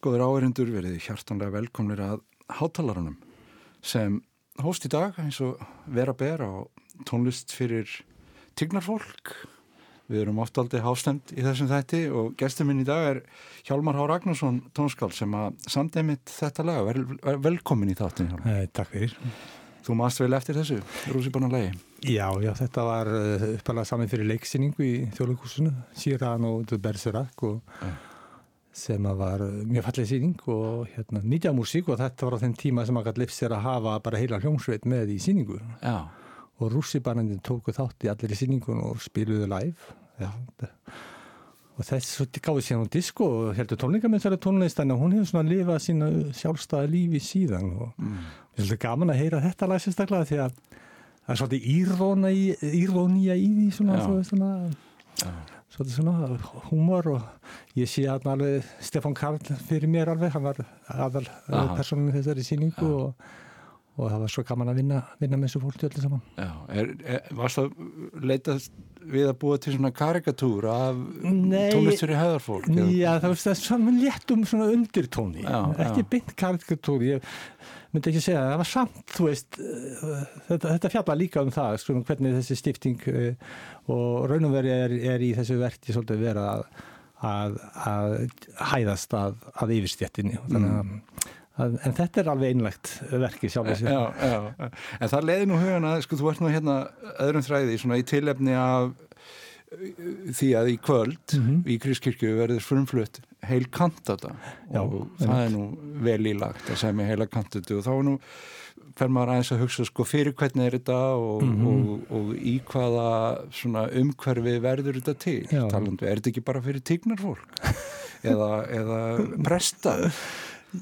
Góður áherindur verið hjartanlega velkomnir að hátalarunum sem hóst í dag eins og vera ber á tónlist fyrir tignarfólk. Við erum oft aldrei hástemt í þessum þætti og gestur minn í dag er Hjálmar Há Ragnarsson tónskál sem að samdæmit þetta lag. Vel, velkomin í þáttin Hjálmar. Eh, takk fyrir. Þú maðurst vel eftir þessu, Rúsibanna lagi. Já, já, þetta var uh, uppalega saman fyrir leiksýningu í þjóðleikúsinu, Síran og Berserak og ja. Sem var mjög fallið síning og hérna, nýtja músík og þetta var á þenn tíma sem maður gæti lifst sér að hafa bara heila hljómsveit með í síningu. Já. Og Rúsibannin tóku þátt í allir í síningun og spiluðu live. Já, og þess gáði síðan hún disko og heldur tónleikamennsari tónleistan og hún hefur svona lifað sína sjálfstæða lífi síðan og mm. ég heldur gaman að heyra þetta lag sérstaklega því að það er svolítið írónía í því svona, svona, svona, svona svona humor og ég sé að alveg Stefan Karl fyrir mér alveg, hann var aðal personin þessari síningu Aha. og og það var svo gaman að vinna, vinna með þessu fólki öllu saman Já, er, er, Varst það leitast við að búa til svona karikatúr af tónlistur í höðarfólk? Já, það var svona léttum svona undirtóni, já, ekki já. beint karikatúr ég myndi ekki segja það, það var samt, þú veist þetta, þetta fjalla líka um það svona, hvernig þessi stifting uh, og raunumveri er, er í þessu verti svolítið vera að, að, að hæðast að, að að mm en þetta er alveg einlegt verki sjálf þessi já, já. En það leiði nú hugan að sko þú ert nú hérna öðrum þræði svona í tilefni af því að í kvöld mm -hmm. í Kriskirkju verður frumflutt heil kantata já, og það er nú vel ílagt að segja mig heila kantatu og þá nú fer maður aðeins að hugsa sko fyrir hvernig er þetta og, mm -hmm. og, og í hvaða umhverfi verður þetta til? Talandu, er þetta ekki bara fyrir tíknarfólk eða, eða presta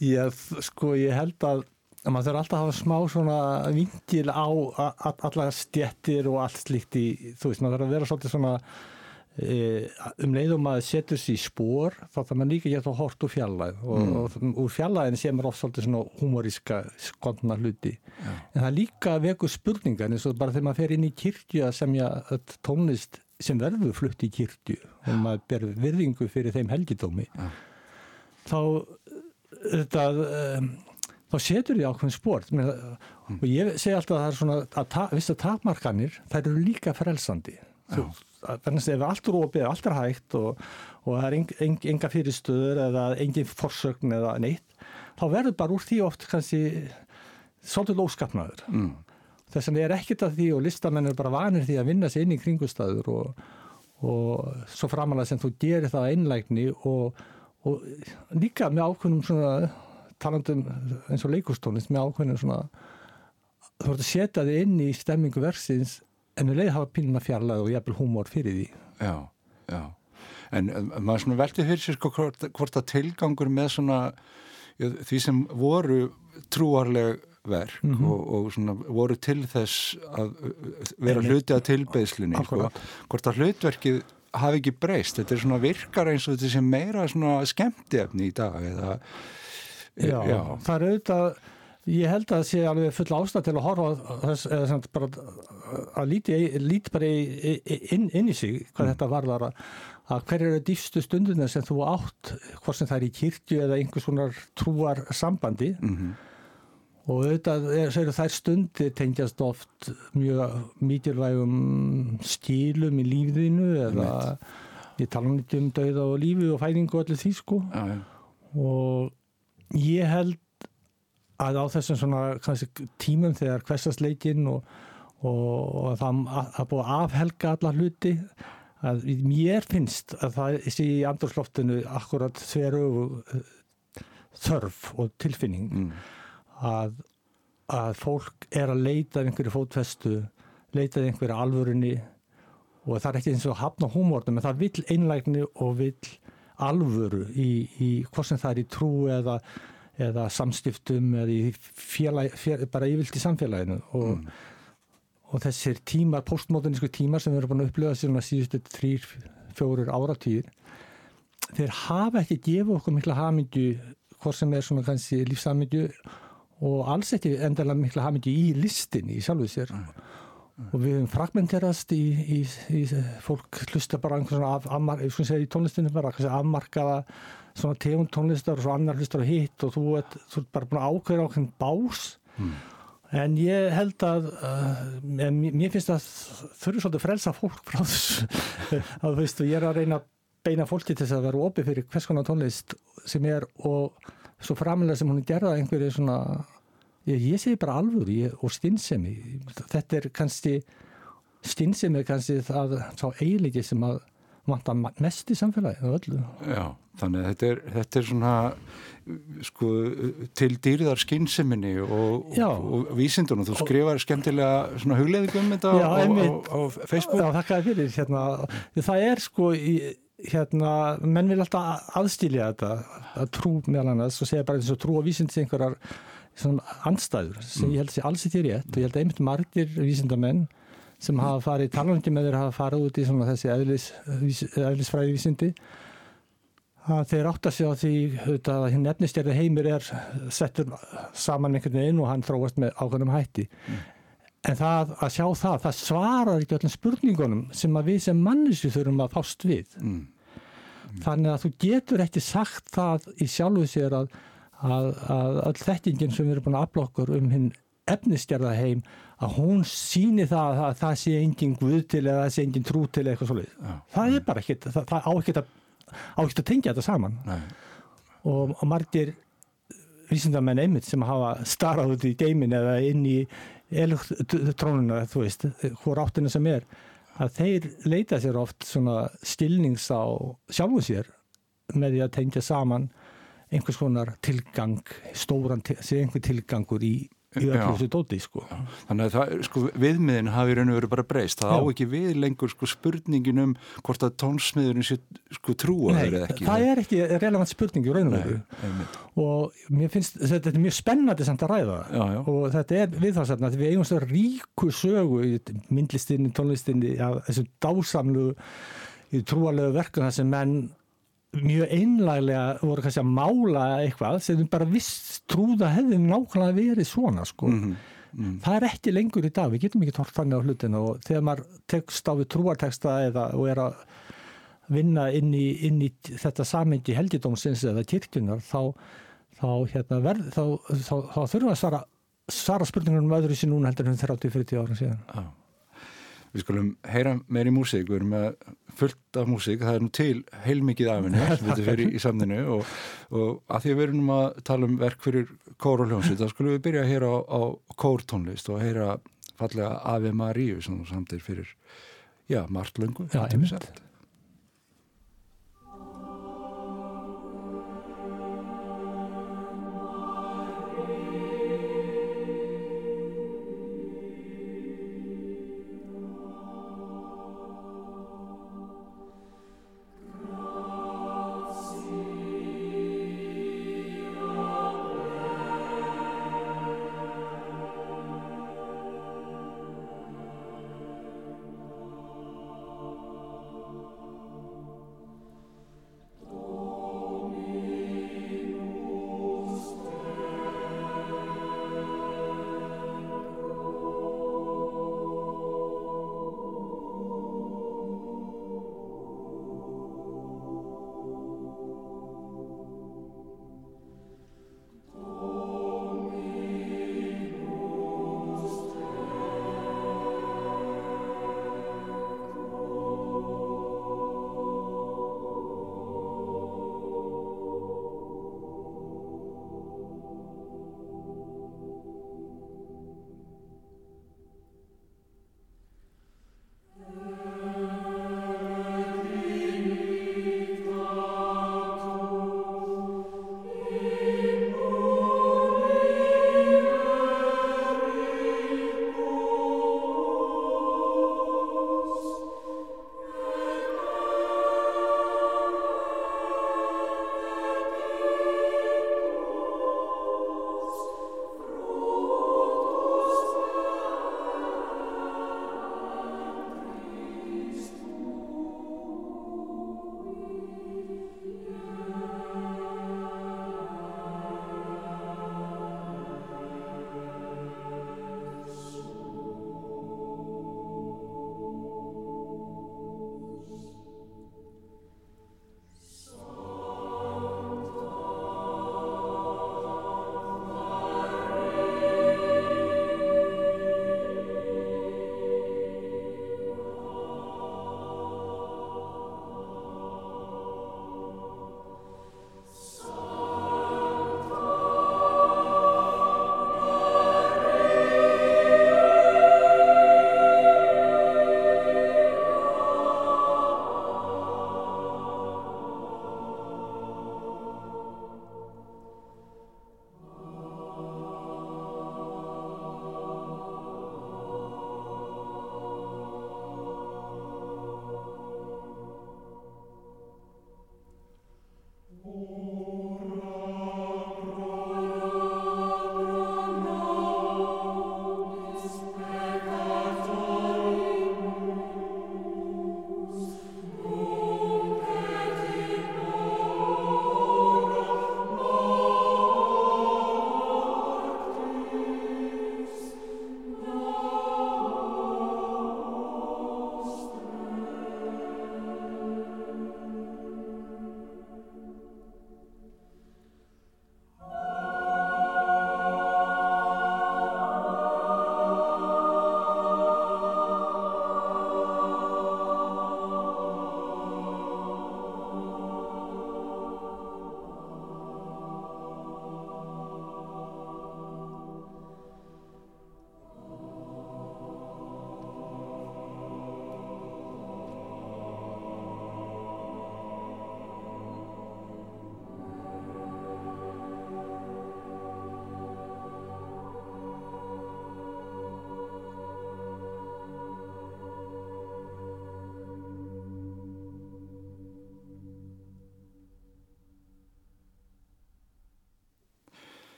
Já, sko ég held að að maður þurfa alltaf að hafa smá svona vingil á alla stjettir og allt slíkt í, þú veist, maður þarf að vera svolítið svona e, um leiðum að setja sér í spór þá þarf maður líka geta hort úr fjallæð og, mm. og, og úr fjallæðin sem er oft svolítið svona humoríska skondna hluti ja. en það líka veku spurningar eins og bara þegar maður fer inn í kyrkju að semja tónlist sem verður flutt í kyrkju og ja. maður ber virðingu fyrir þeim helgidómi ja. þá þetta um, þá setur því ákveðin sport. Og ég segi alltaf að það er svona að ta, vissa takmarkanir, þær eru líka frelsandi. Þannig að ef allt er opið, allt er hægt og, og það er en, en, enga fyrirstöður eða engin forsögn eða neitt þá verður bara úr því oft kannski svolítið lóskapnaður mm. þess að það er ekkit af því og listamenn er bara vanir því að vinna sér inn í kringustæður og, og svo framalega sem þú gerir það einlægni og og líka með ákveðnum svona talandum eins og leikustónist með ákveðnum svona þú vart að setja þið inn í stemmingu versins en við leiði hafa pínuna fjarlæð og jæfnvel húmor fyrir því. Já, já. En maður svona veldi fyrir sér sko hvort, hvort að tilgangur með svona því sem voru trúarleg verk mm -hmm. og, og svona voru til þess að vera hluti að tilbeðslinni sko, hvort að hlutverkið hafi ekki breyst, þetta er svona virkar eins og þetta sem meira svona skemmtiefni í dag eða já, já, það er auðvitað ég held að það sé alveg full ástæð til að horfa þess, eða samt bara að líti, líti bara inn, inn í sig hvað mm. þetta varðar að, að hver eru dýfstu stundinu sem þú átt hvort sem það er í kyrkju eða einhvers svona trúar sambandi mm -hmm og auðvitað er þær stundi tengjast oft mjög mikilvægum stílum í lífðinu eða ég tala um um dauða og lífi og fæðingu og allir því sko. Já, já. og ég held að á þessum svona kannski, tímum þegar hversasleikin og, og, og það að búa afhelga alla hluti að mér finnst að það sé í andurslóftinu akkurat þveru þörf og tilfinning mm. að, að fólk er að leita einhverju fótfestu, leita einhverju alvörunni og það er ekki eins og hafna húmórnum en það vil einlægni og vil alvöru í, í hvort sem það er í trú eða, eða samstiftum eða í félag, félag, bara yfirlt í samfélaginu og, mm. og þessir tímar, postmodernísku tímar sem við erum búin að upplifa síðan að síðustu þrýr, fjórir áratýr þeir hafa ekki gefið okkur mikla hamingju hvort sem er svona kannski lífsamingju og alls ekki endalega mikla hafmyndi í listinni í sjálfuð sér mm. Og við hefum fragmenterast í, í, í fólk hlusta bara af, afmar, segja í tónlistinu bara afmarkaða svona tegund tónlistar og svo annar hlustar og hitt og þú ert, þú ert bara búin að ákveða ákveðin bás mm. en ég held að uh, mér finnst að þurru svolítið frelsa fólk frá þessu að þú veist og ég er að reyna að beina fólki til þess að vera opið fyrir hvers konar tónlist sem er og svo framlega sem hún er gerða einhverju svona ég, ég segi bara alvöru ég, og stinnsemi þetta er kannski stinnsemi er kannski það sá eiginleiki sem að vanta mest í samfélagi Já, þannig að þetta er, þetta er svona sko til dýrðar skynnseminni og, og, og vísindunum, þú skrifar skemmtilega svona hugleðingum um þetta Já, á, á, á Facebook. Já, þakka fyrir, hérna, það er sko í hérna, menn vil alltaf aðstílja þetta að trú meðal annars og segja bara eins og trú og vísindi einhverjar svona anstæður sem mm. ég held að sé alls í þér rétt og ég held að einmitt margir vísindamenn sem mm. hafa farið, talandi með þeir hafa farið út í svona þessi eðlis, eðlisfræði vísindi að þeir átt að segja því að hinn efnistjærði heimir er settur saman einhvern veginn og hann þróast með ákveðnum hætti mm. en það að sjá það, það svarar ekki öllum spurningunum sem að við sem mannisju þurfum að fást við mm. þannig að þú getur ekki sagt það í sjálfu sér að að, að all þekkingin sem við erum búin að afla okkur um hinn efnistjærða heim að hún síni það að það sé engin guð til eða það sé engin trú til eitthvað svolítið. Það er bara ekkit, það, það á ekkit að, að tengja þetta saman. Og, og margir vísindamenn einmitt sem hafa starrað út í geimin eða inn í elektrónuna, þú veist, hvort áttinu sem er, að þeir leita sér oft svona stilnings á sjálfum sér með því að tengja saman einhvers konar tilgang, stóran sé einhver tilgangur í í öllu þessu dóti sko. Þannig að það, sko, viðmiðin hafi raun og verið bara breyst það Já. á ekki við lengur sko spurningin um hvort að tónsmiðurinn sé sko trúa þeir eða ekki. Það er ekki relevant spurning í raun og veru og mér finnst þetta er mjög spennandi samt að ræða Já, já. og þetta er viðfarsarna því við eigum svo ríku sögu í myndlistinni, tónlistinni, þessu dásamlu í trúalegu verku þar sem menn mjög einlæglega voru kannski að mála eitthvað sem bara vist trúða hefði nákvæmlega verið svona sko. Mm -hmm. Mm. Það er ekki lengur í dag, við getum ekki tort þannig á hlutinu og þegar maður tekst á við trúarteksta eða og er að vinna inn í, inn í þetta samengi helgidómsins eða kirkjunar þá, þá, hérna, verð, þá, þá, þá þurfum við að svara, svara spurningunum öðru sér núna heldur en 30-40 ára síðan. Já. Við skulum heyra meiri músík, við erum með fullt af músík, það er nú til heilmikið af henni þetta fyrir í samninu og, og að því að við erum að tala um verk fyrir kór og hljómsveit, þá skulum við byrja að heyra á, á kórtónlist og heyra fallega Ave Maríu sem samtir fyrir, já, margt lungu. Já, einmitt.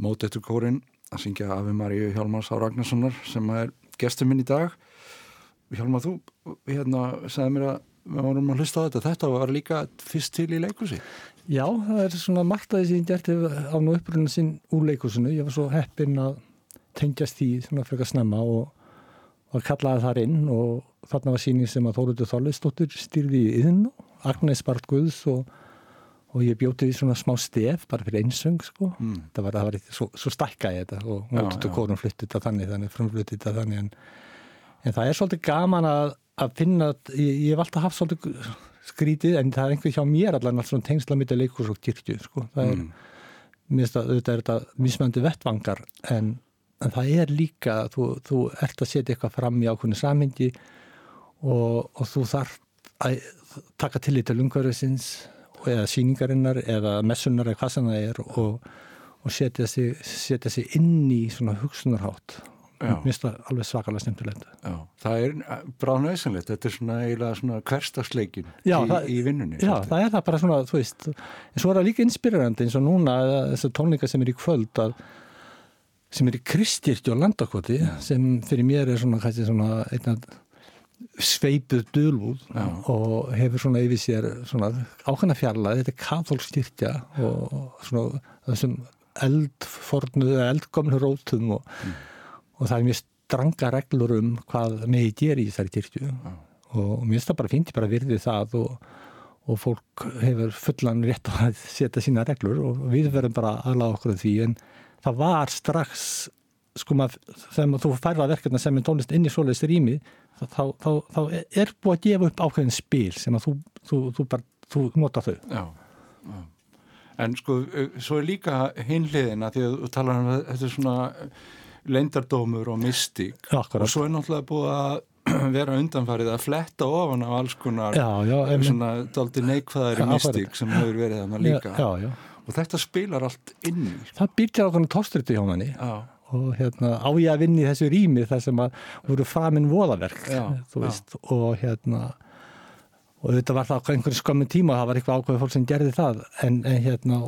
Mótettukórin að syngja Afi Maríu Hjálmars á Ragnarssonar sem er gestur minn í dag. Hjálmar þú hérna sagði mér að við vorum að hlusta á þetta. Þetta var líka fyrst til í leikusi Já, það er svona margt að sem ég gerti á nú uppröðinu sinn úr leikusinu ég var svo heppinn að tengjast því svona frekar snemma og, og kallaði þar inn og þarna var síning sem að Þóruður Þorleistóttur styrði í yðin Agnes Bart Guðs og og ég bjóti því svona smá stef bara fyrir einsöng sko. Mm. það var, var svo, svo stækkaði þetta. Og mótutu kórun flyttið þetta þannig þannig frumflyttið þetta þannig. En, en það er svolítið gaman að, að finna ég, ég hef alltaf haft svolítið skrítið en það er einhver hjá mér allan alls svona tengsla mitt að leikurs og kirkju sko. Það er, mm. minnst að auðvitað er þetta mismöndi vettvangar en, en það er líka þú, þú ert að setja eitthvað fram í ákveðinu samhengi og, og þú þarf að taka til í til umhverfisins eða síningarinnar eða messunar eða hvað sem það er og, og setja, sig, setja sig inn í svona hugsunarhátt. Mér finnst það alveg svakalega stemtilegt það er bráðan auðsanlegt þetta er svona eiginlega svona hverstagsleikin í, í vinnunni Já, svolítið. það er það bara svona, þú veist en svo er það líka inspirerandi eins og núna þessar tónleika sem er í kvöld að, sem er í Kristjirti og Landakoti sem fyrir mér er svona, svona einnað sveipuð dölúð og hefur svona yfir sér svona ákveðna fjarlæði, þetta er katholstyrkja og svona þessum eldfornu eða eldgomlu rótum og, mm. og það er mjög stranga reglur um hvað meði ger í þessari tyrkju mm. og mér finnst það bara fint, ég bara virði það og, og fólk hefur fullan rétt að setja sína reglur og við verðum bara aðláða okkur því en það var strax sko maður, þegar þú færða verkefna sem er tónlist inn í svoleiðis rými þá, þá, þá er búið að gefa upp ákveðin spil sem að þú, þú, þú, bara, þú nota þau. Já, já. En sko, svo er líka hinliðin að því að þú talar um þetta er svona leindardómur og mystík. Akkurat. og svo er náttúrulega búið að vera undanfarið að fletta ofan á alls konar já, já, svona daldi neikvæðari mystík sem hefur verið þannig líka. Já, og þetta spilar allt inn Það býrtir á þannig tóstriti hjá manni. Já og hérna, á ég að vinni í þessu rými þar sem að voru famin voðaverk og hérna og þetta var það einhverju skömmin tíma og það var eitthvað ákveði fólk sem gerði það. En, en hérna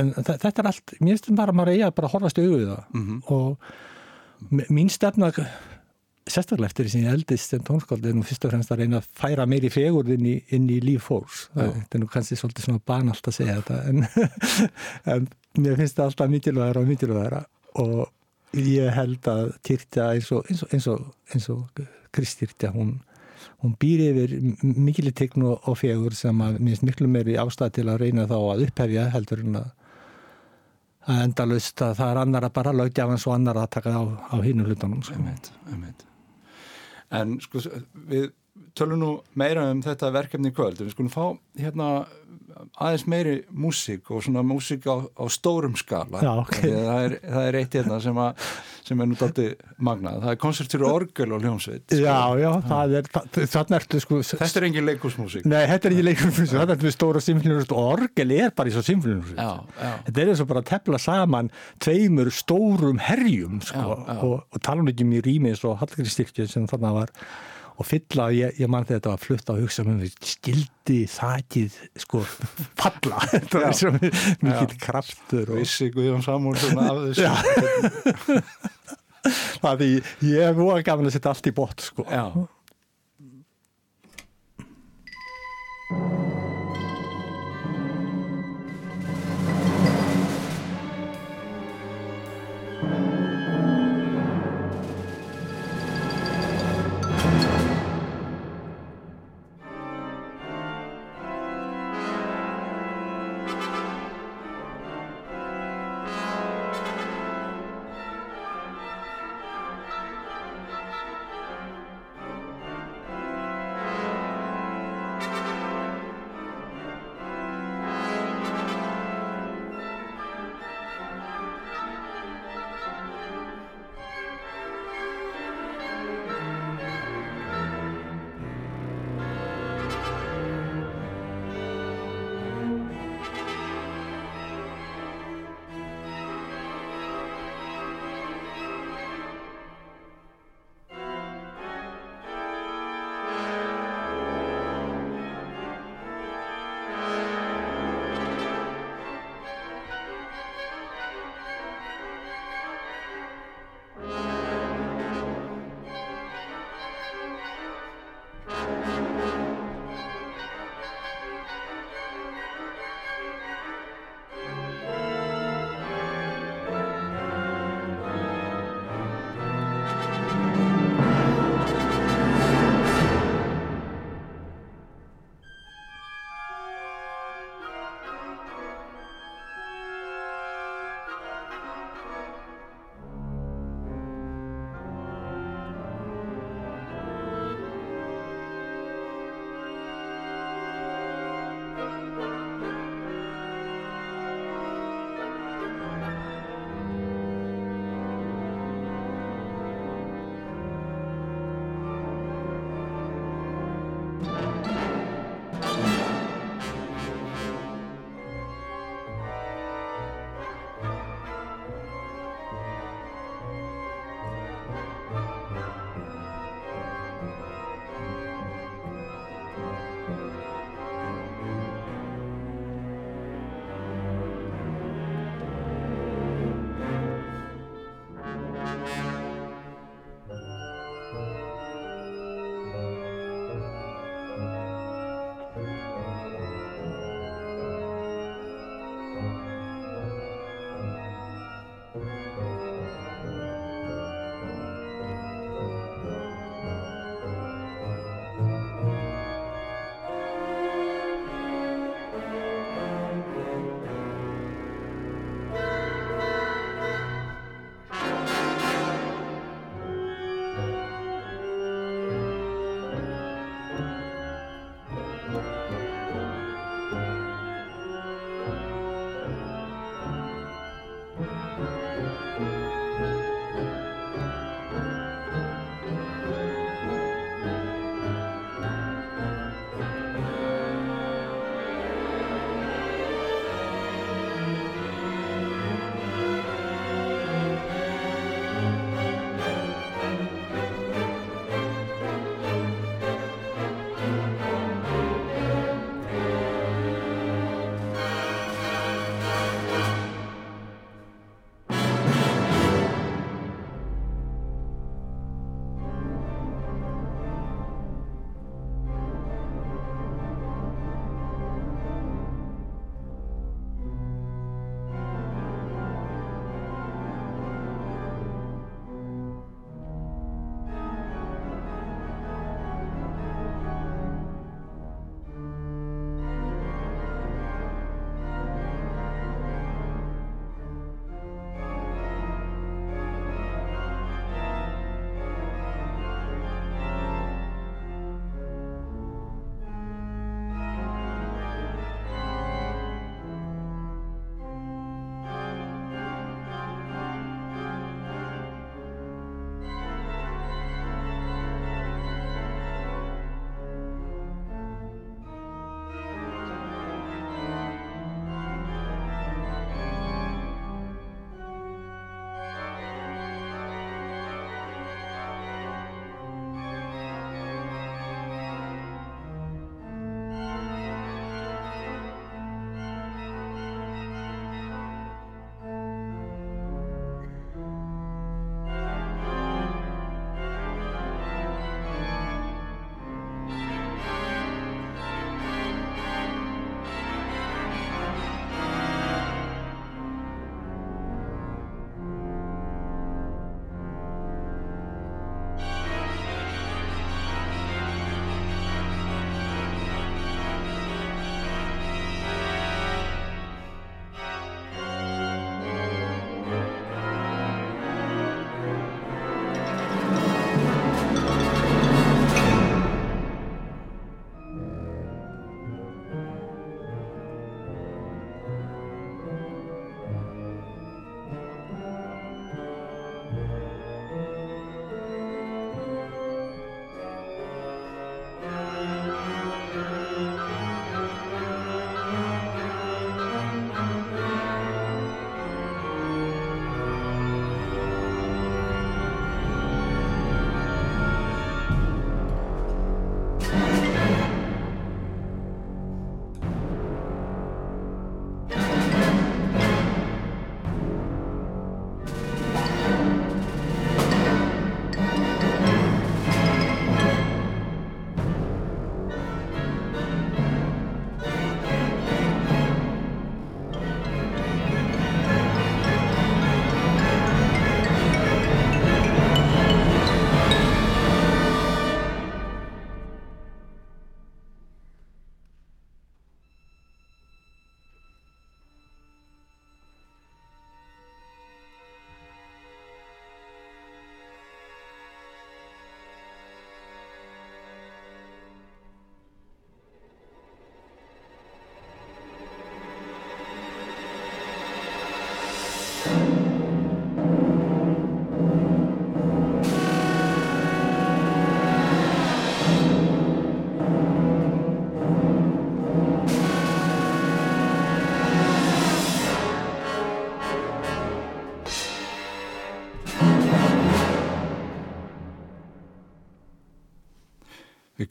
en þetta er allt, mér finnst bara að maður eiga bara að horfast auðvið það. Mm -hmm. og mín stefna sérstaklega eftir því sem ég eldist sem tónskáld er nú fyrst og fremst að reyna að færa meiri fegur inn í, inn í líf fólks. Þetta er nú kannski svolítið svona banalt að segja þetta en, en mér finnst þetta alltaf og ég held að Tyrkja eins og, eins og, eins og, Kristyrkja hún, hún býr yfir mikil tegn og fegur sem að minnst miklu meiri ástæð til að reyna þá að upphefja heldur en að að endalust að það er annar að bara lögja af hans og annar að taka á, á hínu hlutunum sko. En sko við tölum nú meira um þetta verkefni í kvöld. Við skulum fá hérna aðeins meiri músík og svona músík á, á stórum skala. Já, okay. það, er, það er eitt hérna sem, að, sem er nú daldi magnað, það er koncertur orgel og hljómsveit sko. Já, já, það er það ertu, sko, Þetta er engin leikusmúsík Nei, þetta er engin leikusmúsík, þetta er stóra symfónir og orgel er bara í svo symfónir Þetta er eins og bara að tefla saman tveimur stórum herjum sko, já, já. og, og tala um ekki mjög rými eins og Hallgrímsstyrkja sem þarna var og fylla, ég, ég mann þetta að flutta og hugsa um skildi þakkið sko falla? Þetta er svo mikið kraftur Vissi Guðjón Samúlsson af þessu. Það er því ég er mjög gafin að setja allt í bótt sko. Já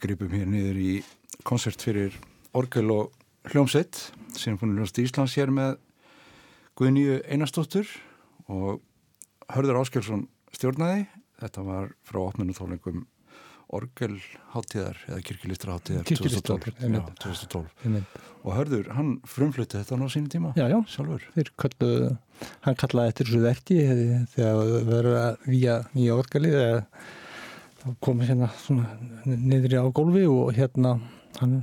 gripum hér niður í konsert fyrir Orgel og Hljómsveit Sinfóniljónst Íslands hér með Guðnýju Einarstóttur og Hörður Áskjálsson stjórnaði. Þetta var frá opnunutónleikum Orgelháttíðar eða kirkilistraháttíðar 2012, 2012. og Hörður, hann frumflutti þetta á sín tíma já, já. sjálfur kallu, hann kallaði eftir þessu verki þegar það verður að vía nýja orgelið eða komið hérna niður á gólfi og hérna hann,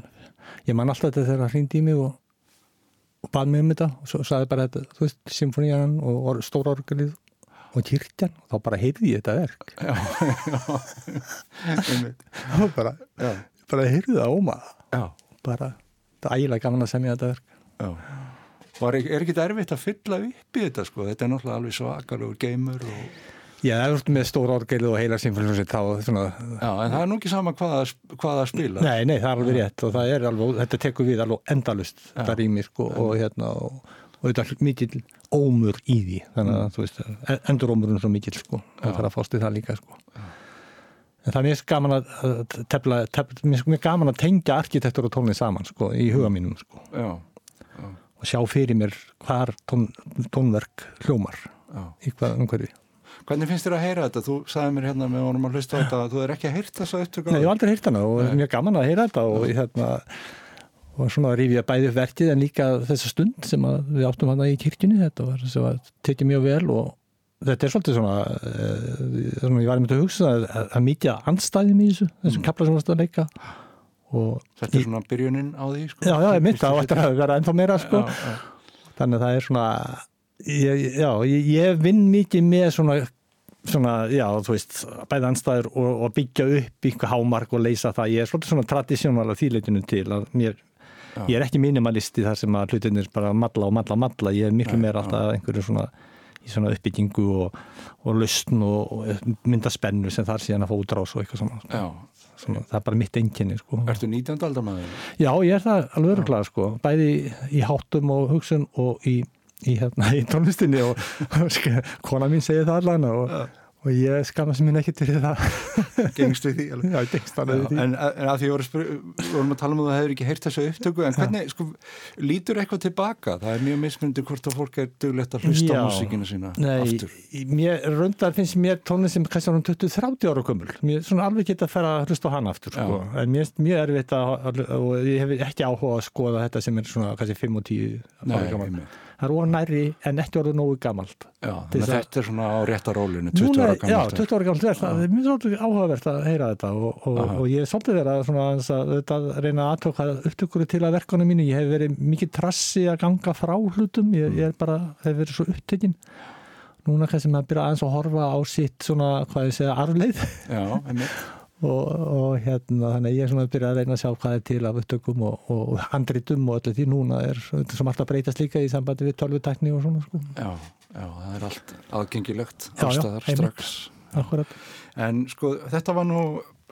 ég man alltaf þetta þegar hann hrýndi í mig og, og bað mig um þetta og svo saði bara þetta, þú veist, symfónían og stóra orgelið og kyrkjan og þá bara heyrði ég þetta verk. Já, já bara, bara heyrði það óma. Bara, það er ægilega gaman að semja þetta verk. Já. Og er, er ekki þetta erfitt að fylla upp í þetta sko, þetta er náttúrulega alveg svakalur geymur og Já, það er með stór orgeilu og heila symfóníu þá svona... Já, en það er nú ekki sama hvað að spila. Nei, nei, það er alveg rétt og það er alveg, þetta tekur við alveg endalust þetta rými sko og hérna og, og þetta er mikið ómur í því þannig að mm. þú veist, endur ómurinn svo mikil sko, það þarf að fást í það líka sko. En það er mjög gaman að tefla, tefla, mjög gaman að tengja arkitektur og tónlið saman sko, í huga mínum sko. Já, já. og sjá fyrir mér hvar tón, tónverk hljómar já. í hvað umhverfi Hvernig finnst þér að heyra þetta? Þú sagði mér hérna með honum að hlusta á þetta að þú er ekki að heyrta þessu upptöku Nei, ég hef aldrei heyrt hana og mjög gaman að heyra þetta og hérna og svona að rifja bæði upp verkið en líka þessa stund sem við áttum hana í kirkjunni þetta var sem að tekja mjög vel og þetta er svolítið svona, e, svona ég var einmitt að hugsa að, að mikið anstæðum í þessu þessum mm. kapla sem varst að leika Þetta er svona byrjunin á því sko? Já, já, ég mynd að þetta verða ennþá meira sko. já, já. þannig að það er svona ég, já, ég, ég vinn mikið með svona svona, já, þú veist, bæða anstæður og, og byggja upp einhver hámark og leysa það, ég er svolítið svona tradísjónal af þýleitinu til að mér Já. Ég er ekki minimalisti þar sem að hlutinir bara matla og matla og matla, ég er miklu meira alltaf einhverju svona, svona uppbyggingu og, og lustn og, og myndaspennu sem þar síðan að fá útrás og eitthvað svona, svona það er bara mitt enginni sko. Ertu 19. aldar maður? Já, ég er það alveg öruglega sko, bæði í háttum og hugsun og í, í, hérna, í tónlistinni og kona mín segir það allan og og ég skamast mér ekki til það. Gengstu því Já, gengst Já, því. en, en að því voru vorum að tala um að það hefur ekki heyrt þessu upptöku en hvernig, sko, lítur eitthvað tilbaka? Það er mjög mismundir hvort að fólk er duglegt að hlusta á músíkina sína Nei, aftur. mér, rundar finnst mér tónlist sem kannski árum 20-30 ára komul mér svona alveg geta að fara að hlusta á hann aftur sko. en mér er mjög erfitt að og ég hef ekki áhuga að skoða þetta sem er svona kannski 5 og 10 ára gaman það er ónæri en ekki orðið nógu gammalt Já, þetta er svona á rétta rólinu 20 Núna, ára gammalt Já, 20 ára gammalt, það er mjög svolítið áhugavert að heyra þetta og, og, og ég er svolítið verið að, svona, að, að reyna að aðtöka upptökur til að verkanum mínu, ég hef verið mikið trassi að ganga frá hlutum, ég, ég er bara hef verið svo upptökin núna kannski maður byrja aðeins að horfa á sitt svona, hvað ég segja, arfleið Já, einmitt og, og hérna þannig ég er svona að byrja að reyna að sjá hvað er til af upptökum og, og handritum og öllu því núna er sem alltaf breytast líka í sambandi við tölvutekni og svona sko. Já, já, það er allt aðgengilegt allstaðar strax Akkurat. En sko þetta var nú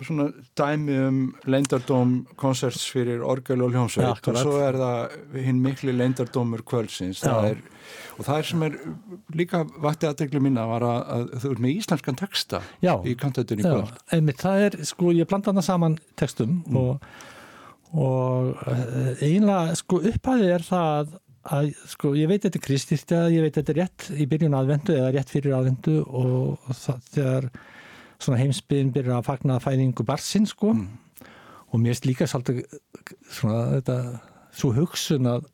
svona dæmi um leindardóm konserts fyrir orgel og hljómsveit og svo er það hinn miklu leindardómur kvöldsins. Það er, og það er sem er líka vatti aðdeglu minna var að, að þú er með íslenskan texta já, í kantötunni kvöld. einmitt, það er, sko, ég blanda hana saman textum mm. og, og eh, einlega, sko, upphæði er það að, sko, ég veit þetta er kristýrtja, ég veit þetta er rétt í byrjun aðvendu eða rétt fyrir aðvendu og það, þegar svona heimsbyðin byrja að fagna fæðingu barsinn sko mm. og mér erst líka svolítið svona þetta svo hugsun að,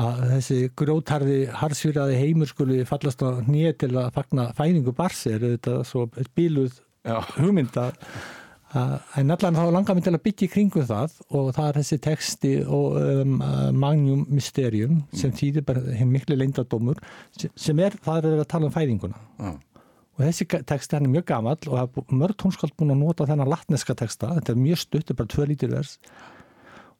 að þessi grótarði harsfýraði heimur skuli fallast á nýja til að fagna fæðingu barsi er þetta svo bíluð hugmynda en allan þá langar mér til að byggja í kringum það og það er þessi texti og um, Magnum Mysterium sem mm. þýðir bara miklu leindadómur sem er, það er að tala um fæðinguna Já og þessi text er mjög gammal og mörg tónskald búin að nota þennan latneska texta, þetta er mjög stutt, þetta er bara tvö lítir vers.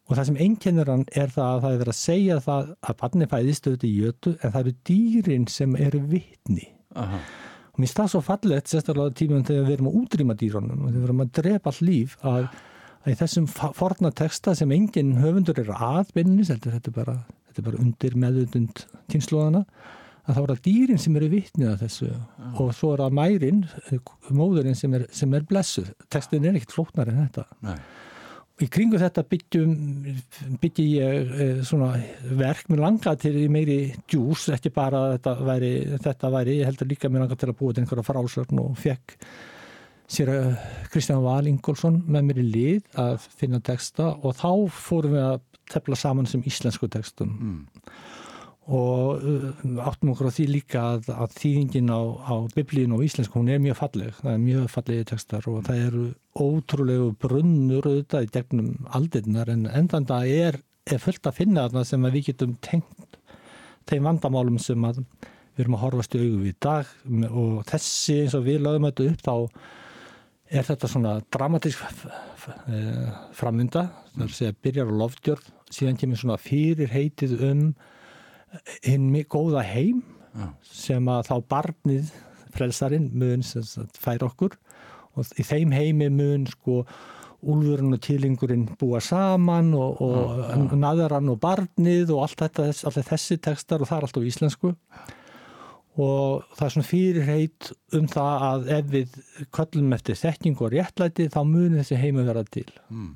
Og það sem einkennir hann er það að það er verið að segja það að barni fæðist auðvitað í jötu en það eru dýrin sem eru vittni Aha. og mér finnst það svo fallett sérstaklega tímum þegar við erum að útrýma dýrunum og þegar við erum að drepa all líf að, að í þessum forna texta sem engin höfundur er aðbynnis, þetta er bara, þetta er bara undir meðutund kynnslóðana að þá er það dýrin sem eru vittnið að þessu. Ja. og svo er það mærin móðurinn sem er, sem er blessuð. Tekstin er ekkert flóknar en þetta. Nei. í kringu þetta byggjum byggi ég eh, svona verk. Með langa til meiri djús, ekki bara þetta væri, þetta væri, ég heldur líka með langa til að búa til einhverja frásörn og fekk sér að eh, Kristján Val Ingólfsson með mér í lið að finna texta. Og þá fórum við að tefla saman sem íslensku textum. Mm og uh, áttum okkur á því líka að, að þýðingin á, á biblíun og íslensku, hún er mjög falleg. Það er mjög fallegi tekstar og það eru ótrúlegu brunnur auðvitað í gegnum aldinnar en endan það er, er fullt að finna þarna sem við getum tengt þeim vandamálum sem að við erum að horfast í augu við í dag. Og þessi eins og við lögum þetta upp þá er þetta svona dramatísk eh, framvinda það er að segja byrjar á lofdjörn síðan kemur svona fyrir heitið um hinn góða heim Já. sem að þá barnið frelsarinn mun fær okkur. Og í þeim heimi mun sko úlfurinn og tílingurinn búa saman og, og naðarann og barnið og allt þetta, allt þessi tekstar og það er allt á íslensku. Og það er svona fyrirheit um það að ef við köllum eftir þekking og réttlæti þá munir þessi heimi vera til. Mm.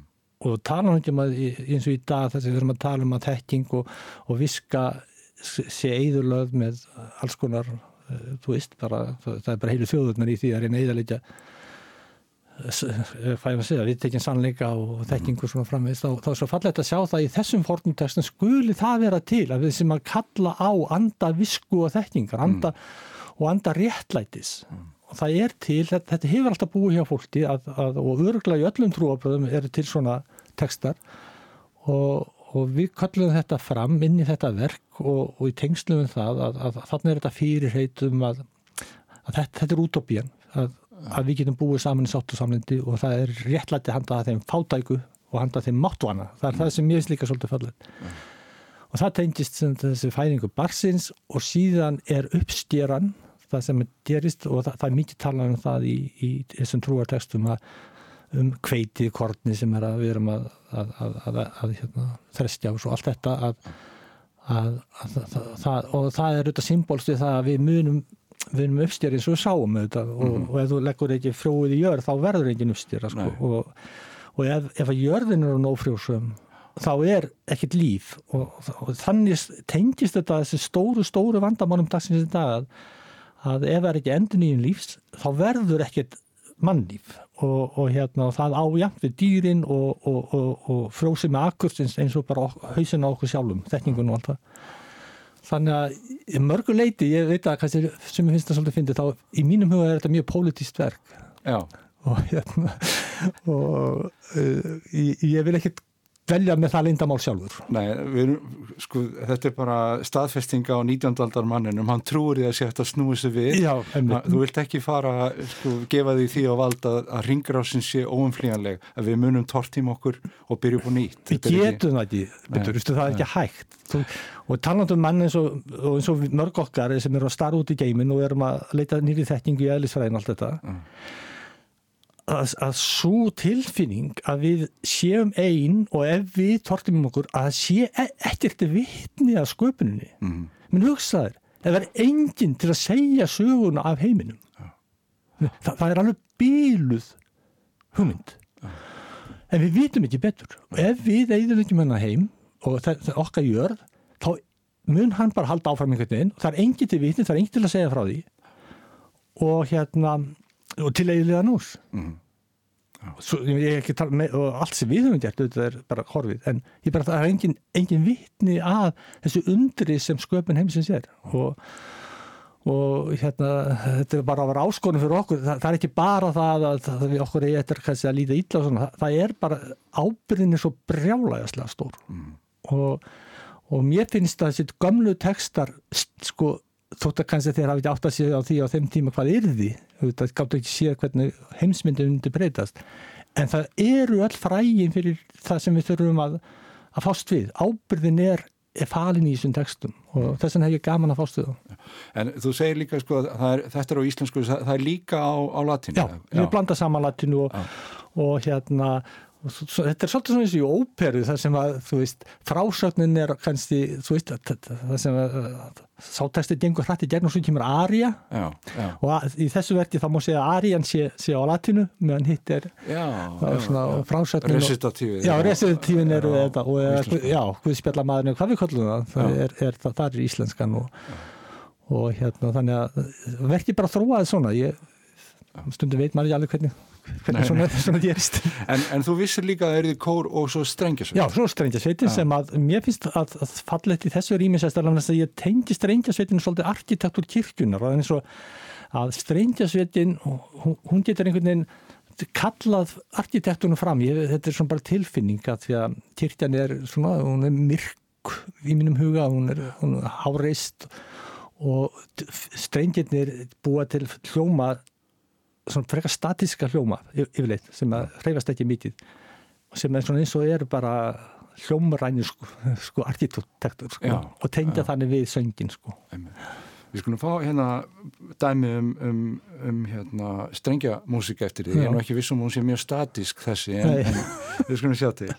og tala um að eins og í dag þess að við erum að tala um að þekking og, og viska sé eðurlöð með alls konar eh, þú veist, bara, það er bara heilu þjóðurnar í því að reyna eðalegja fæðum að segja, við tekjum sannleika og þekkingu svona framvegist, þá, er svo fallegt að sjá það í þessum fornumtextum skuli það vera til að við sem að kalla á anda visku og þekkingar anda, mm. og anda réttlætis mm. og það er til, þetta, þetta hefur alltaf búið hjá fólki að, að, og örgla í öllum trúabröðum eru til svona tekstar og, og við kallum þetta fram inn í þetta verk og, og í tengslum við það að, að, að þannig er þetta fyrirheitum að, að þetta, þetta er útópían að við getum búið saman í sáttu samlindi og það er réttlætti að handa þeim fátæku og handa þeim máttvana það er það sem ég slíka svolítið fallet mm. og það tengist þessi færingu barsins og síðan er uppstýran það sem gerist og það, það er mikið talað um það í, í þessum trúartekstum að um kveitið kortni sem er að við erum að, að, að, að hérna, þrestja og svo allt þetta það, og það er auðvitað symbolst við það að við munum erum uppstjörið eins og við sáum auðvitað og, mm -hmm. og ef þú leggur ekki frjóið í jörð þá verður enginn uppstjörða sko. og, og ef, ef að jörðin eru nófrjósum þá er ekkert líf og, og þannig tengist þetta þessi stóru stóru vandamálum dagsins í dag að ef það er ekki endur nýjum lífs þá verður ekkert mannlíf. Og, og hérna og það ájæmt við dýrin og, og, og frósi með akkursins eins og bara hausin á okkur sjálfum, þekningun og allt það. Þannig að mörgu leiti, ég veit að kannski, sem ég finnst það svolítið að finna þá í mínum huga er þetta mjög pólitíst verk. Já. og hérna og uh, ég, ég vil ekkert velja með það lindamál sjálfur. Nei, við, sko, þetta er bara staðfestinga á 19. aldar manninum, hann trúur því að sé að snúi sig við. Já, þú vilt ekki fara, sko, gefa því því á valda að ringrásin sé óumflíjanleg, að við munum tortím okkur og byrju på nýtt. Við getum það ekki, betur, það er ekki hægt. Þú, og talandum mann eins og, og eins og mörg okkar sem eru að starra út í geimin og erum að leita nýri þekkingu í eðlisfræðin allt þetta. Mm að, að svo tilfinning að við séum einn og ef við tortum um okkur að sé e, ekkert vittni að sköpuninni. Mm. minn hugsaður, það er enginn til að segja söguna af heiminum. Ja. Þa, það er alveg bíluð hugmynd. Ja. en við vitum ekki betur. Og ef við eigðum ekki menna heim og það, það okkar gjör þá mun hann bara halda áfram einhvern veginn. Og það er enginn til vittni, það er enginn til að segja frá því. Og hérna og til eiginlega nús mm. Svo, með, og allt sem við höfum gert þetta er bara horfið en ég bara það er engin, engin vittni að þessu undri sem sköpun heimsins er. Og, og hérna þetta er bara að vera áskonum fyrir okkur. Það, það er ekki bara það að, að við okkur er eitthvað að líta ítla og svona. Það, það er bara ábyrðinni svo brjálægaslega stór. Mm. og, og mér finnst að þessi gamlu textar sko þótt að kannski þeir hafi ekki átt að séu á því á þeim tíma hvað því það gáttu ekki séu hvernig heimsmyndin undir breytast. En það eru all frægin fyrir það sem við þurfum að, að fást við. Ábyrðin er, er falin í þessum textum og þess vegna hef ég gaman að fást við það En þú segir líka sko er, þetta er á íslensku, það er líka á, á latinu Já, við blanda saman latinu og, og hérna Svo, þetta er svolítið svona eins og í óperu þar sem að, þú veist, frásögnin er kannski, þú veist, það sem að sátæstið gengur hrætti gegn og svo kemur Arja já, já. og að, í þessu verki þá má segja að Arjan sé, sé á latinu meðan hitt er frásögnin Resitatífin Já, resitatífin eru þetta og eða, já, hvað spjalla maðurinn hvað við kollum það, það er, er, það, það er íslenskan og, og hérna þannig að verki bara þróaði svona. Ég, stundum veit maður ekki alveg hvernig hvernig svona, svona gerist. En, en þú vissir líka að það er því kór og svo strengjasveitin Já, svo strengjasveitin sem að mér finnst að, að fallet í þessu rýmisæstarlega að ég tengi strengjasveitin svolítið arkitektur kirkjunar og eins og að strengjasveitin hún getur einhvern veginn kallað arkitekturnu fram. Ég, þetta er svona bara tilfinning að því að kirkjan er svona, hún er myrk í mínum huga, hún er, hún er háreist og strengjirnir búa til hljóma svona frekar statíska hljóma yfirleitt sem að hreyfast ekki mikið. Sem er svona eins og er bara hljómaræni sko, sko arkitektur sko, já, og tengja já. þannig við söngin sko. Við skulum fá hérna dæmi um, um, um hérna, strengja músika eftir því, ég er nú ekki vissum hún sé mjög statísk þessi en, en við skulum sjá til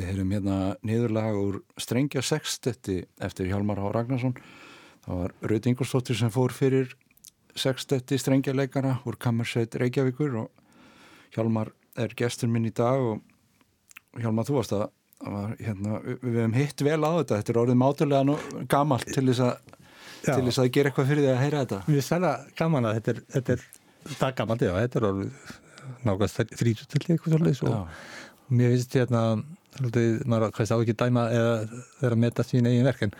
Við heyrum hérna niðurlag úr Strengja sextetti eftir Hjalmar H. Ragnarsson. Það var Raut Ingolstóttir sem fór fyrir sextetti strengja leikara úr Kammersveit Reykjavíkur og Hjalmar er gestur minn í dag og Hjalmar þú varst að var, hérna, við hefum hitt vel á þetta. Þetta er orðið mátulega nú gamalt til þess að, til þess að gera eitthvað fyrir því að heyra þetta. Við sæla gaman að þetta er, þetta er það gamalt, já, þetta er orðið nákvæmst þrítutilli eitthvað svolítið og mér finnst hérna svolítið, maður kannski á ekki dæma eða vera að meta sín eigin verk en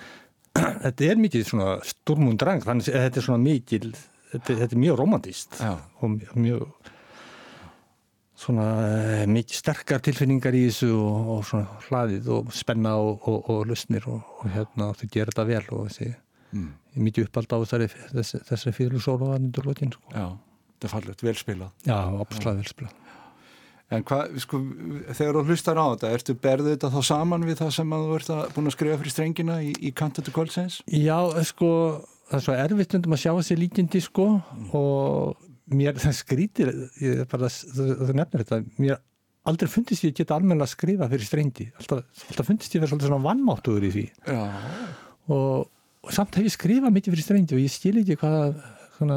þetta er mikið svona sturmundrang þannig að þetta er svona mikið þetta, þetta er mjög romantíst Já. og mjög svona eh, mikið sterkar tilfinningar í þessu og, og svona hlaðið og spenna og, og, og lusnir og hérna þú gerir þetta vel og þessi mm. mikið uppald á þessari, þessari fyrirlusóla að nýttur lótin sko. Já, þetta er fallið, velspilað Já, absolutt velspilað En hvað, sko, þegar þú hlustar á þetta, ertu berðið þetta þá saman við það sem að þú ert að búin að skrifa fyrir strengina í, í Kantatu Kolsens? Já, sko, það er svo erfitt undum að sjá þessi líkindi, sko, mm. og mér, það skrítir, ég bara, það nefnir þetta, mér aldrei fundist ég að geta almenna að skrifa fyrir strengi, alltaf, alltaf fundist ég að vera svolítið svona vannmáttuður í því. Já. Og, og samt hef ég skrifað mikið fyrir strengi og ég skil ekki hvað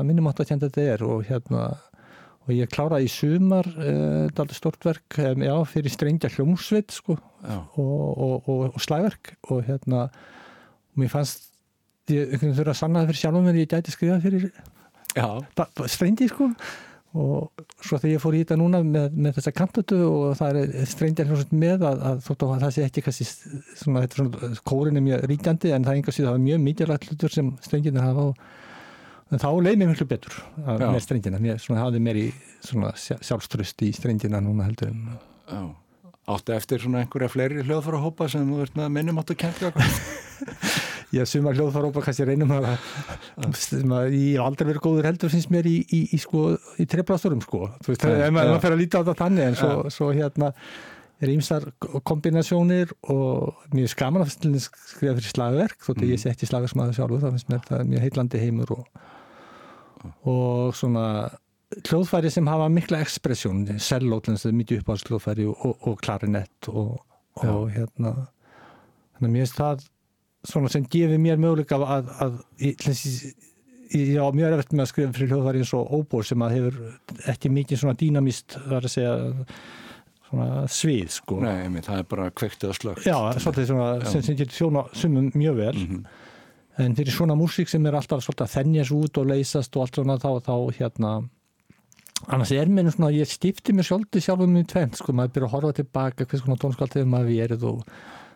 minnumátt að kjönda þetta er og hérna, og ég kláraði í sumar uh, eh, stórtverk um, já, fyrir strengja hljómsveit sko, og, og, og, og slæverk og hérna mér fannst ég þurfa að sanna það fyrir sjálfum en ég gæti skrifa fyrir strengji sko. Og svo þegar ég fór í þetta núna með, með þessa kantötu og það er strengja hljómsveit með að, að, að, að það sé ekki kannski svona, svona kórin er mjög ríkjandi en það er það er mjög mikilvægt hlutur sem strenginir hafa og en þá leið mér mjög betur með strengina, svona, hafði mér í sjálfströst í strengina núna heldur en Já. Áttu eftir svona einhverja fleiri hljóðfara hópa sem þú ert með að minnum áttu að kemja Já, suma hljóðfara hópa kannski reynum að, að ég hef aldrei verið góður heldur finnst mér í, í, í, sko, í treflasturum sko, þú veist, ef maður fer að líta á þetta þannig en svo, svo hérna er ímsar kombinasjónir og mér er skaman að skrifa fyrir slagverk þótt að mm. ég sé ekki slagarsmaður sjálfur það finnst mér er mjög heitlandi heimur og og svona hljóðfæri sem hafa mikla ekspressjón sellótlens, mjög uppáhaldsljóðfæri og, og klarinett og, og hérna. Þannig að mér finnst það svona sem gefið mér möguleika að, að, að ég á mjög erfitt með að skrifa fyrir hljóðfæri eins og óbór sem að hefur ekki mikið svona dýnamist þar að segja svona svið sko. Nei, það er bara kvektið og slögt Já, svolítið svona sem, sem getur þjóna sumum mjög vel. Mm -hmm en fyrir svona músík sem er alltaf svolítið að þennjast út og leysast og allt svona þá, þá hérna annars er mér svona, ég stifti mér svolítið sjálfum í tvent, sko, maður byrja að horfa tilbaka hvers konar tónskaldið maður verið og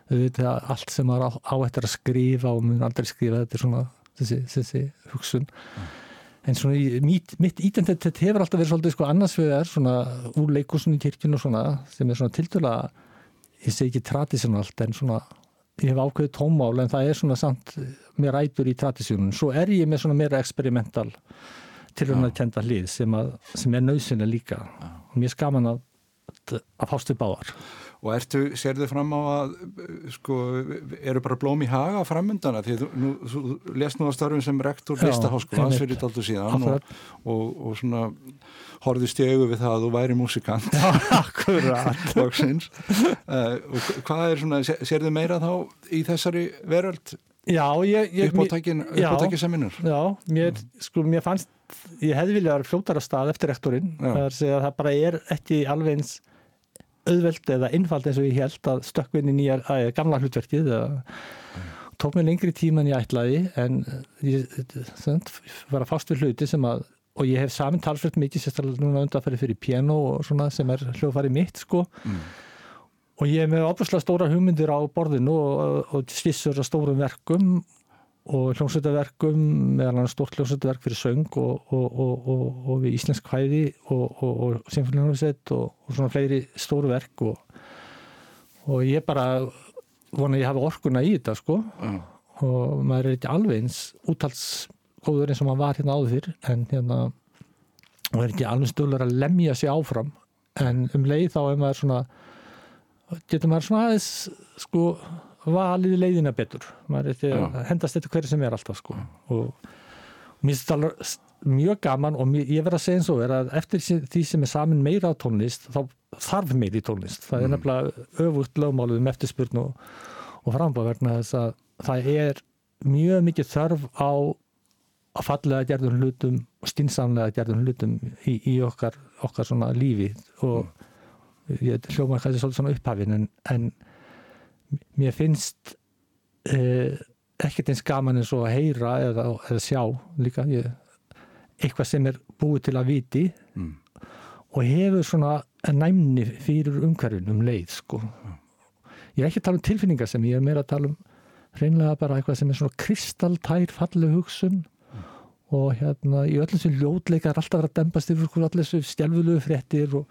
auðvitað allt sem maður á, á eftir að skrifa og mun aldrei skrifa þetta er svona þessi, þessi hugsun mm. en svona í, mitt, mitt identitet hefur alltaf verið svolítið sko annars við er svona úr leikusun í kirkjun og svona sem er svona tildurlega ég segi ekki tradisjonalt en svona ég hef ákveðið tómál en það er svona samt mér rætur í tradísjónun svo er ég með svona meira experimental tilhörna kenda hlið sem, að, sem er nöðsynlega líka. Og mér skaman að, að fástu báðar Og ertu, þið fram á að sko, eru bara blóm í haga framöndana því þú, nú, þú lest nú að starfum sem rektor listaháskóla fyrir daldu síðan og, og, og svona horfið stjögu við það að þú væri músikant. Akkurat. Uh, og hvað er svona, þið meira þá í þessari veröld. Uppátækið seminur. Já, mér, sko, mér fannst, ég hefði viljað að vera fljótara stað eftir rektorinn. Það er að að það bara er ekki alveg eins auðveld eða innfald eins og ég held að stökkvinni nýjar, að gamla hlutverkið tók mér lengri tíma en ég ætlaði en ég var að fást við hluti sem að og ég hef saman talsveit mikið sérstaklega núna undanferði fyrir piano og svona sem er hljóðfari mitt sko. Mm. Og ég er með opuslega stóra hugmyndir á borðinu og, og skissur að stórum verkum og hljómsveitaverkum meðal hann stórt hljómsveitaverk fyrir söng og, og, og við íslensk hvæði og symfóniljómsveit og svona fleiri stóru verk og ég bara vona að ég hafa orkuna í þetta sko mm. og maður er ekki alveg eins úttalsgóður eins og maður var hérna áður fyrr en hérna og er ekki alveg stöðlar að lemja sig áfram en um leið þá er maður svona getur maður svona aðeins sko valið leiðina betur. Hendast þetta hverju sem er alltaf sko. Og, og mér finnst þetta mjög gaman og mjög, ég verð að segja eins og er að eftir því sem er samin meira á tónlist þá þarf meiri tónlist. Það er mm. nefnilega öfugt lögmálið um eftirspurn og, og frambáð verna þess að það er mjög mikið þörf á að fallega gerðum hlutum og stinsamlega gerðum hlutum í, í okkar, okkar svona lífi. Og mm. ég hljóma kannski svolítið svona upphafin en, en mér finnst eh, ekkert eins gaman eins og að heyra eða, eða sjá líka ég, eitthvað sem er búið til að viti mm. og hefur svona næmni fyrir umhverfin um leið sko ég er ekki að tala um tilfinningar sem ég er meira að tala um reynlega bara eitthvað sem er svona kristaltær falleg hugsun mm. og hérna í öllum sem ljótleika er alltaf að dempast yfir allir þessu stjálfulegu fréttir og,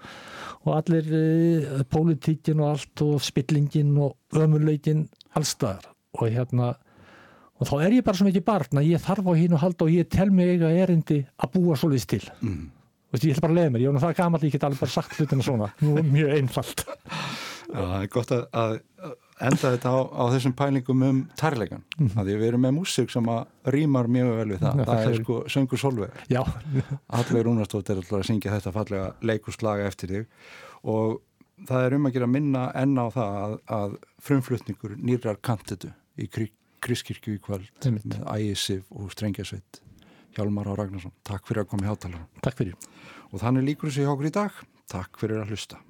og allir e, pólitíkin og allt og spillingin og ömurleikin allstaðar og hérna og þá er ég bara svo mikið barn að ég þarf á hín og halda og ég tel mig eiga erindi að búa svo liðst til. Mm. og ég ætla bara að leiða mér, ég er það gaman að ég get alveg bara sagt hlutina svona, mjög einfalt. Já, það er gott að, að enda þetta á, á þessum pælingum um tærleikan, mm. að við erum með músík sem að rýmar mjög vel við það Já, það er sko söngur solveig Allir Rúnarstótt er alltaf að syngja þetta fallega leikuslaga eftir þig og það er um að gera minna enna á það að, að frumflutningur nýrar kantitu í Kriskirkju í kvöld með Ægisif og Strengjasveit Hjalmar á Ragnarsson. Takk fyrir að koma í hátalara. Takk fyrir. Og þannig líkur þessi hjá okkur í dag. Takk fyrir að hlusta.